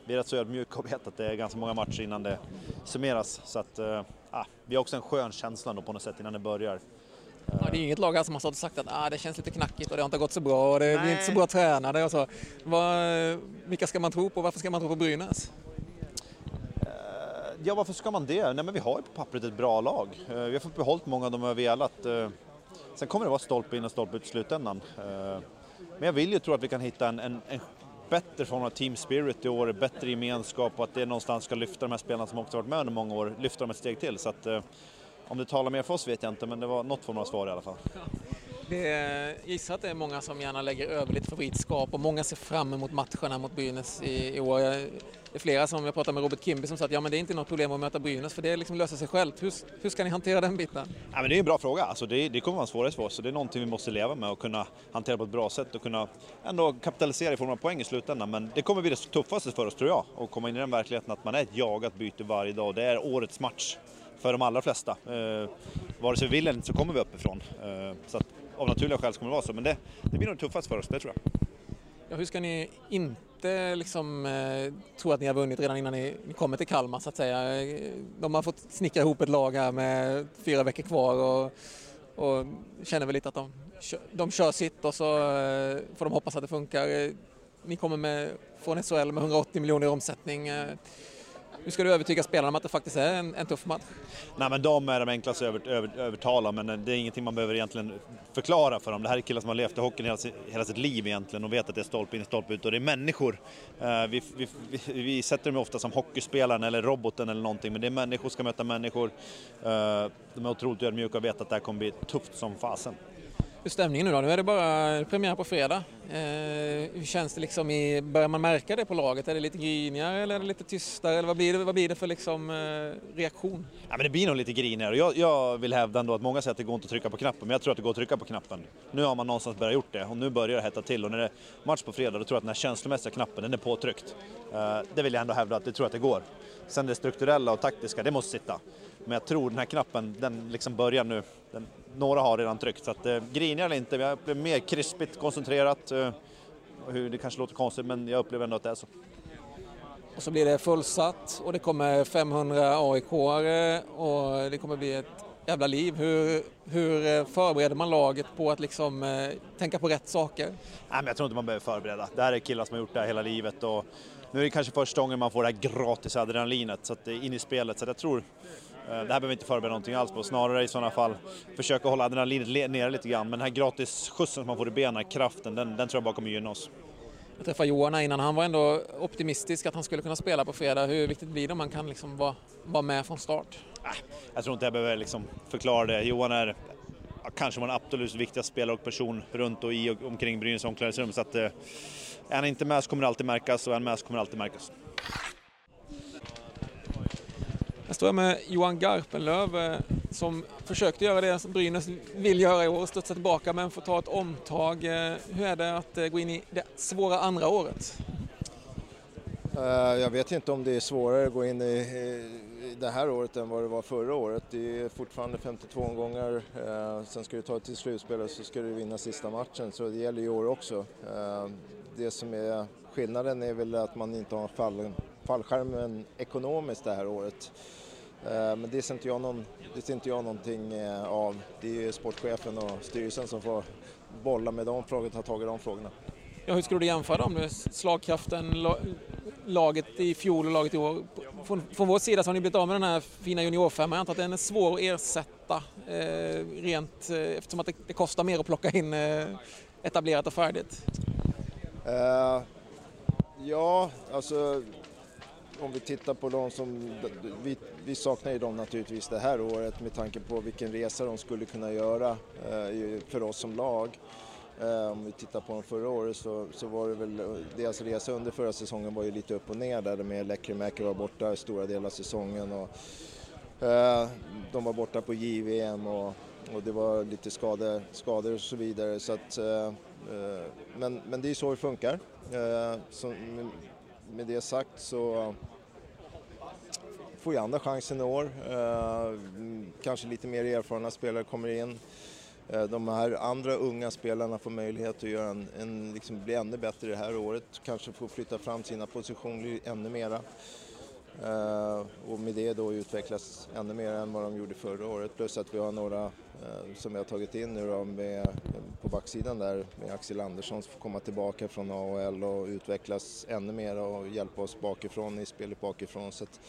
[SPEAKER 15] vi är rätt så ödmjuka och vet att det är ganska många matcher innan det summeras. Så att, äh, vi har också en skön känsla på något sätt innan det börjar.
[SPEAKER 1] Ja, det är inget lag här som har stått och sagt att ah, det känns lite knackigt och det har inte gått så bra och det är inte så bra tränade och så. Vad, vilka ska man tro på? Varför ska man tro på Brynäs?
[SPEAKER 15] Eh, ja, varför ska man det? Nej, men vi har ju på pappret ett bra lag. Eh, vi har fått behållit många av dem vi har velat. Sen kommer det vara stolpe in och stolpe ut i slutändan. Men jag vill ju tro att vi kan hitta en, en, en bättre form av team spirit i år, bättre gemenskap och att det någonstans ska lyfta de här spelarna som också varit med under många år, lyfta dem ett steg till. Så att, eh, om det talar mer för oss vet jag inte, men det var något form av svar i alla fall.
[SPEAKER 1] Det gissar att det är många som gärna lägger över lite favoritskap och många ser fram emot matcherna mot Brynäs i, i år. Det är flera som, jag pratade med Robert Kimby som sa att ja, men det är inte något problem att möta Brynäs för det liksom löser sig självt. Hur, hur ska ni hantera den biten?
[SPEAKER 15] Ja, men det är en bra fråga. Alltså det, det kommer vara en svårighet för oss så det är någonting vi måste leva med och kunna hantera på ett bra sätt och kunna ändå kapitalisera i form av poäng i slutändan. Men det kommer bli det tuffaste för oss tror jag, att komma in i den verkligheten att man är ett jagat byte varje dag. Det är årets match för de allra flesta. Eh, vare sig vi vill eller inte så kommer vi uppifrån. Eh, så att av naturliga skäl så kommer det vara så, men det, det blir nog tuffast för oss, det tror jag.
[SPEAKER 1] Ja, hur ska ni inte liksom, eh, tro att ni har vunnit redan innan ni, ni kommer till Kalmar så att säga? Eh, de har fått snickra ihop ett lag här med fyra veckor kvar och, och känner väl lite att de, de kör sitt och så eh, får de hoppas att det funkar. Eh, ni kommer med, från SHL med 180 miljoner i omsättning. Eh. Hur ska du övertyga spelarna om att det faktiskt är en, en tuff match?
[SPEAKER 15] Nej men de är de enklaste att över, över, övertala men eh, det är ingenting man behöver egentligen förklara för dem. Det här är killar som har levt i hockeyn hela, hela sitt liv egentligen och vet att det är stolpe in och stolpe ut och det är människor. Eh, vi, vi, vi, vi, sätter dem ofta som hockeyspelaren eller roboten eller någonting men det är människor som ska möta människor. Eh, de är otroligt ödmjuka och vet att det här kommer bli tufft som fasen.
[SPEAKER 1] Hur är stämningen nu då? Nu är det bara premiär på fredag. Eh, hur känns det liksom i, börjar man märka det på laget? Är det lite grinigare eller är det lite tystare? Eller vad blir det, vad blir det för liksom, eh, reaktion?
[SPEAKER 15] Ja, men det blir nog lite grinigare. Jag, jag vill hävda ändå att många säger att det går inte att trycka på knappen, men jag tror att det går att trycka på knappen. Nu har man någonstans börjat gjort det och nu börjar det hetta till och när det är match på fredag då tror jag att den här känslomässiga knappen, den är påtryckt. Eh, det vill jag ändå hävda att det tror att det går. Sen det strukturella och taktiska, det måste sitta. Men jag tror den här knappen, den liksom börjar nu. Den, några har redan tryckt, så att eh, griniga eller inte, jag upplever mer krispigt, koncentrerat. Eh, hur, det kanske låter konstigt, men jag upplever ändå att det är så.
[SPEAKER 1] Och så blir det fullsatt och det kommer 500 aik och det kommer bli ett jävla liv. Hur, hur eh, förbereder man laget på att liksom, eh, tänka på rätt saker? Nej,
[SPEAKER 15] men jag tror inte man behöver förbereda. Det här är killar som har gjort det här hela livet och nu är det kanske första gången man får det här gratis adrenalinet så att det är in i spelet. Så jag tror Eh, det här behöver vi inte förbereda någonting alls på, snarare i sådana fall försöka hålla adrenalinet nere lite grann. Men den här gratis skjutsen som man får i benen, kraften, den, den tror jag bara kommer gynna oss.
[SPEAKER 1] Jag träffade Johan innan, han var ändå optimistisk att han skulle kunna spela på fredag. Hur viktigt blir det om man kan liksom vara, vara med från start?
[SPEAKER 15] Äh, jag tror inte jag behöver liksom förklara det. Johan är kanske vår absolut viktigaste spelare och person runt och i och omkring Brynäs omklädningsrum. Så att, eh, är han inte med så kommer det alltid märkas och är han med så kommer det alltid märkas.
[SPEAKER 1] Här står jag med Johan Garpenlöv eh, som försökte göra det som Brynäs vill göra i år, studsa tillbaka men får ta ett omtag. Eh, hur är det att eh, gå in i det svåra andra året?
[SPEAKER 16] Jag vet inte om det är svårare att gå in i det här året än vad det var förra året. Det är fortfarande 52 omgångar, sen ska du ta det till slutspel och så ska du vinna sista matchen, så det gäller i år också. Det som är skillnaden är väl att man inte har fallen fallskärmen ekonomiskt det här året. Eh, men det ser inte jag, någon, det ser inte jag någonting eh, av. Det är sportchefen och styrelsen som får bolla med de frågorna, ta tag i de frågorna.
[SPEAKER 1] Ja, hur skulle du jämföra dem? Slagkraften, laget i fjol och laget i år. Från, från vår sida så har ni blivit av med den här fina juniorfemman. Jag antar att den är svår att ersätta eh, rent eh, eftersom att det, det, kostar mer att plocka in eh, etablerat och färdigt.
[SPEAKER 16] Uh, ja, alltså om vi tittar på de som, vi, vi saknar ju dem naturligtvis det här året med tanke på vilken resa de skulle kunna göra eh, för oss som lag. Eh, om vi tittar på dem förra året så, så var det väl, deras resa under förra säsongen var ju lite upp och ner där med Lekkerimäki var borta stora delar av säsongen och eh, de var borta på JVM och, och det var lite skador, skador och så vidare så att men, men det är så det funkar. Så, med det sagt så får ju andra chansen i år. Eh, kanske lite mer erfarna spelare kommer in. Eh, de här andra unga spelarna får möjlighet att göra en, en, liksom bli ännu bättre det här året. Kanske få flytta fram sina positioner ännu mera. Uh, och med det då utvecklas ännu mer än vad de gjorde förra året. Plus att vi har några uh, som vi har tagit in nu då med, på backsidan där med Axel Andersson som får komma tillbaka från AHL och utvecklas ännu mer och hjälpa oss bakifrån i spelet bakifrån. Så att,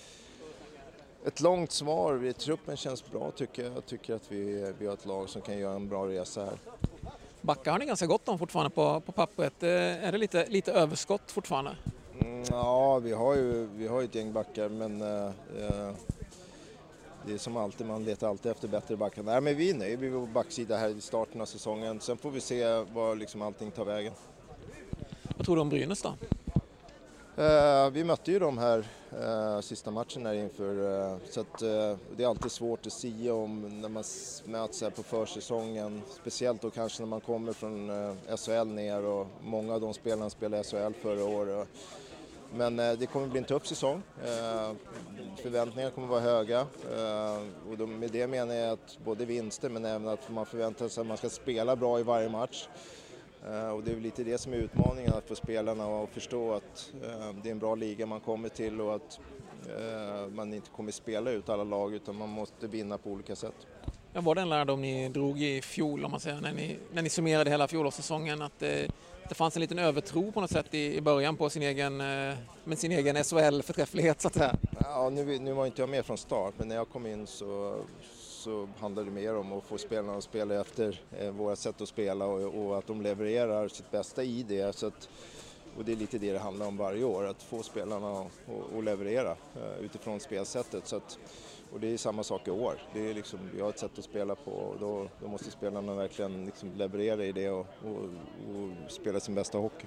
[SPEAKER 16] ett långt svar. Truppen känns bra tycker jag. Jag tycker att vi, vi har ett lag som kan göra en bra resa här.
[SPEAKER 1] Backar har ni ganska gott om fortfarande på, på pappret. Eh, är det lite, lite överskott fortfarande?
[SPEAKER 16] Mm, ja, vi har ju vi har ett gäng backar men uh, uh, det är som alltid, man letar alltid efter bättre backar. Nej, men vi är nöjda med vår backsida här i starten av säsongen. Sen får vi se var liksom allting tar vägen.
[SPEAKER 1] Vad tror du om Brynäs då?
[SPEAKER 16] Eh, vi mötte ju dem här eh, sista matchen här inför, eh, så att, eh, det är alltid svårt att säga om när man möts här på försäsongen. Speciellt då kanske när man kommer från eh, SHL ner och många av de spelarna spelade SHL förra året. Men eh, det kommer bli en tuff säsong. Förväntningarna kommer vara höga och med det menar jag att både vinster men även att man förväntar sig att man ska spela bra i varje match. Eh, och det är väl lite det som är utmaningen, att få spelarna att förstå att eh, det är en bra liga man kommer till och att eh, man inte kommer spela ut alla lag utan man måste vinna på olika sätt.
[SPEAKER 1] Ja, var det en lärdom ni drog i fjol, om man säger, när ni, när ni summerade hela fjolårssäsongen? Att det, det fanns en liten övertro på något sätt i, i början på sin egen, med sin egen SHL-förträfflighet så att säga?
[SPEAKER 16] Ja, nu, nu var inte jag med från start, men när jag kom in så, så handlar det mer om att få spelarna att spela efter eh, våra sätt att spela och, och, att de levererar sitt bästa i det. Så att, och det är lite det det handlar om varje år, att få spelarna att leverera eh, utifrån spelsättet. Så att, och det är samma sak i år. Det är liksom, vi har ett sätt att spela på och då, då måste spelarna verkligen liksom leverera i det och, och, och spela sin bästa hockey.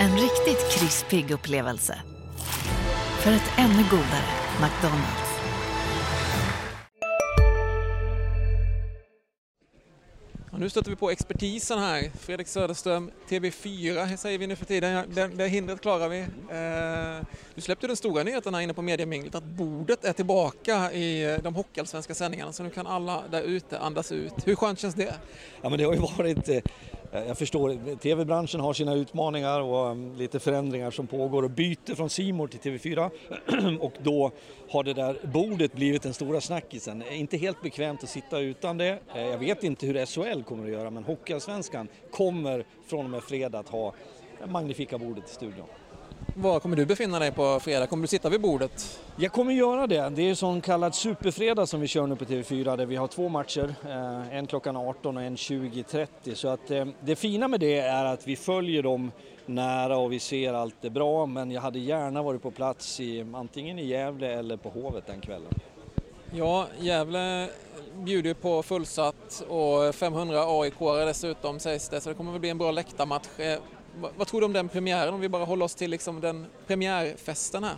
[SPEAKER 6] En riktigt krispig upplevelse. För ett ännu godare McDonalds.
[SPEAKER 1] Och nu stöter vi på expertisen här. Fredrik Söderström, TV4 säger vi nu för tiden. Det, det hindret klarar vi. Eh, du släppte den stora nyheten här inne på Mediaminglet att bordet är tillbaka i de hockeyallsvenska sändningarna så nu kan alla där ute andas ut. Hur skönt känns det?
[SPEAKER 17] Ja men det har ju varit eh, Eh, Eh, jag förstår, tv-branschen har sina utmaningar och mm, lite förändringar som pågår och byter från Simor till TV4 och då har det där bordet blivit den stora snackisen. Eh, inte helt bekvämt att sitta utan det. Eh, jag vet inte hur SHL kommer att göra men Hockeyallsvenskan kommer från och med fredag att ha det magnifika bordet i studion.
[SPEAKER 1] Var kommer du befinna dig på fredag? Kommer du sitta vid bordet?
[SPEAKER 17] Jag kommer göra det. Det är en sån kallad superfredag som vi kör nu på TV4 där vi har två matcher. Eh, en klockan 18 och en 20.30. Så att eh, det fina med det är att vi följer dem nära och vi ser allt det bra. Men jag hade gärna varit på plats i antingen i Gävle eller på Hovet den kvällen.
[SPEAKER 1] Ja, Gävle bjuder på fullsatt och 500 aik dessutom sägs det, så det kommer väl bli en bra läktarmatch. Vad tror du om den premiären om vi bara håller oss till liksom den premiärfesten här?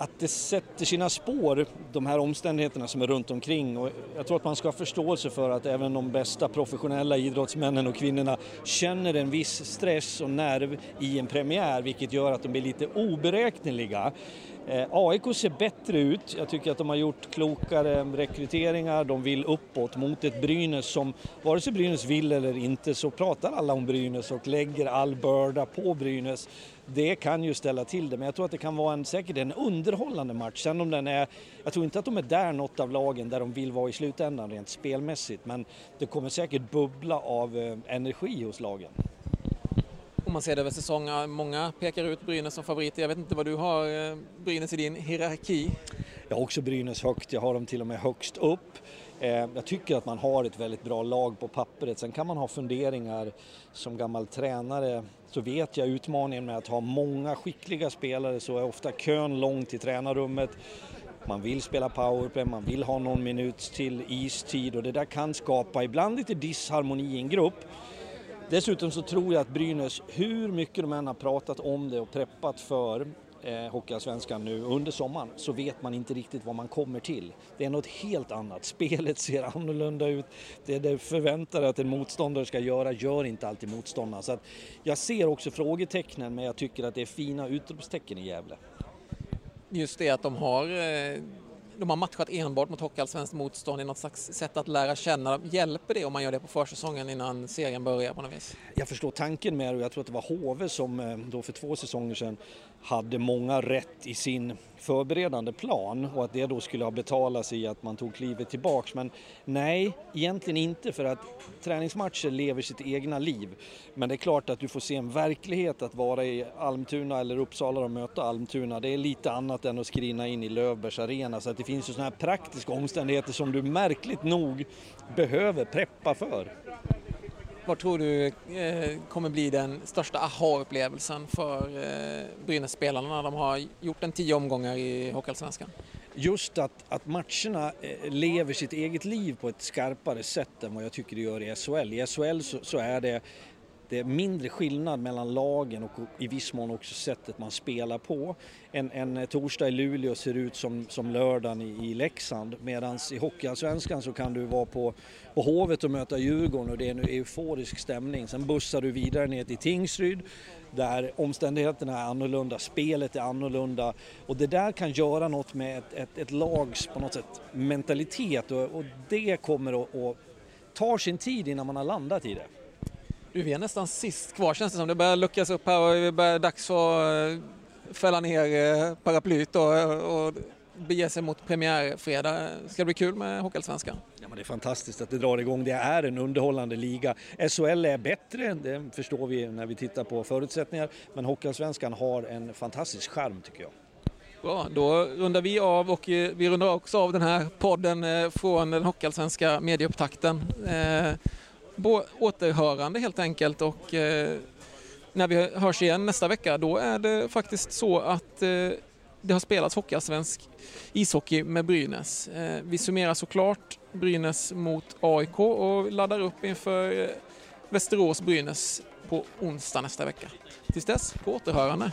[SPEAKER 17] Att det sätter sina spår, de här omständigheterna som är runt omkring. Och jag tror att man ska ha förståelse för att även de bästa professionella idrottsmännen och kvinnorna känner en viss stress och nerv i en premiär, vilket gör att de blir lite oberäkneliga. Eh, AIK ser bättre ut. Jag tycker att de har gjort klokare rekryteringar. De vill uppåt mot ett Brynäs som, vare sig Brynäs vill eller inte, så pratar alla om Brynäs och lägger all börda på Brynäs. Det kan ju ställa till det, men jag tror att det kan vara en, säkert en underhållande match. Sen om den är, jag tror inte att de är där något av lagen där de vill vara i slutändan rent spelmässigt, men det kommer säkert bubbla av eh, energi hos lagen.
[SPEAKER 1] Om man ser det över säsongen, många pekar ut Brynäs som favoriter. Jag vet inte vad du har eh, Brynäs i din hierarki?
[SPEAKER 17] Jag har också Brynäs högt, jag har dem till och med högst upp. Eh, jag tycker att man har ett väldigt bra lag på pappret. Sen kan man ha funderingar som gammal tränare så vet jag utmaningen med att ha många skickliga spelare så är ofta kön lång till tränarrummet. Man vill spela powerplay, man vill ha någon minut till istid och det där kan skapa ibland lite disharmoni i en grupp. Dessutom så tror jag att Brynäs, hur mycket de än har pratat om det och preppat för eh, Hockeyallsvenskan nu under sommaren så vet man inte riktigt vad man kommer till. Det är något helt annat. Spelet ser annorlunda ut. Det du förväntar att en motståndare ska göra gör inte alltid motståndaren. Så att jag ser också frågetecknen men jag tycker att det är fina utropstecken i Gävle.
[SPEAKER 1] Just det att de har eh, de har matchat enbart mot Hockeyallsvenskt motstånd i något slags sätt att lära känna. dem. Hjälper det om man gör det på försäsongen innan serien börjar på något vis?
[SPEAKER 17] Jag förstår tanken med det och jag tror att det var HV som eh, då för två säsonger sedan hade många rätt i sin förberedande plan och att det då skulle ha betalats i att man tog klivet tillbaks. Men nej, egentligen inte för att träningsmatcher lever sitt egna liv. Men det är klart att du får se en verklighet att vara i Almtuna eller Uppsala och möta Almtuna. Det är lite annat än att skrina in i Löfbergs arena så att det finns ju sådana här praktiska omständigheter som du märkligt nog behöver preppa för.
[SPEAKER 1] Vad tror du eh, kommer bli den största aha-upplevelsen för eh, Brynäs-spelarna när de har gjort en tio omgångar i Hockeyallsvenskan?
[SPEAKER 17] Just att, att matcherna eh, lever sitt eget liv på ett skarpare sätt än vad jag tycker det gör i SHL. I SHL så, så är det det är mindre skillnad mellan lagen och i viss mån också sättet man spelar på. En, en torsdag i Luleå ser ut som, som lördagen i, i Leksand medan i Hockeyallsvenskan så kan du vara på, på Hovet och möta Djurgården och det är en euforisk stämning. Sen bussar du vidare ner till Tingsryd där omständigheterna är annorlunda, spelet är annorlunda och det där kan göra något med ett, ett, ett lags på något sätt mentalitet och, och det kommer att, att ta sin tid innan man har landat i det.
[SPEAKER 1] Du, vi är nästan sist kvar känns det som. Det börjar luckas upp här och det börjar dags att eh, fälla ner eh, paraplyet och, och bege sig mot premiärfredag. Ska det bli kul med Hockeyallsvenskan?
[SPEAKER 17] Ja, men det är fantastiskt att det drar igång. Det är en underhållande liga. SHL är bättre, det förstår vi när vi tittar på förutsättningar. Men Hockeyallsvenskan har en fantastisk charm tycker jag.
[SPEAKER 1] Bra, då rundar vi av och eh, vi rundar också av den här podden från den Hockeyallsvenska medieupptakten på återhörande helt enkelt och eh, när vi hörs igen nästa vecka då är det faktiskt så att eh, det har spelats hockeyallsvensk ishockey med Brynäs. Eh, vi summerar såklart Brynäs mot AIK och laddar upp inför eh, Västerås-Brynäs på onsdag nästa vecka. Tills dess, på återhörande.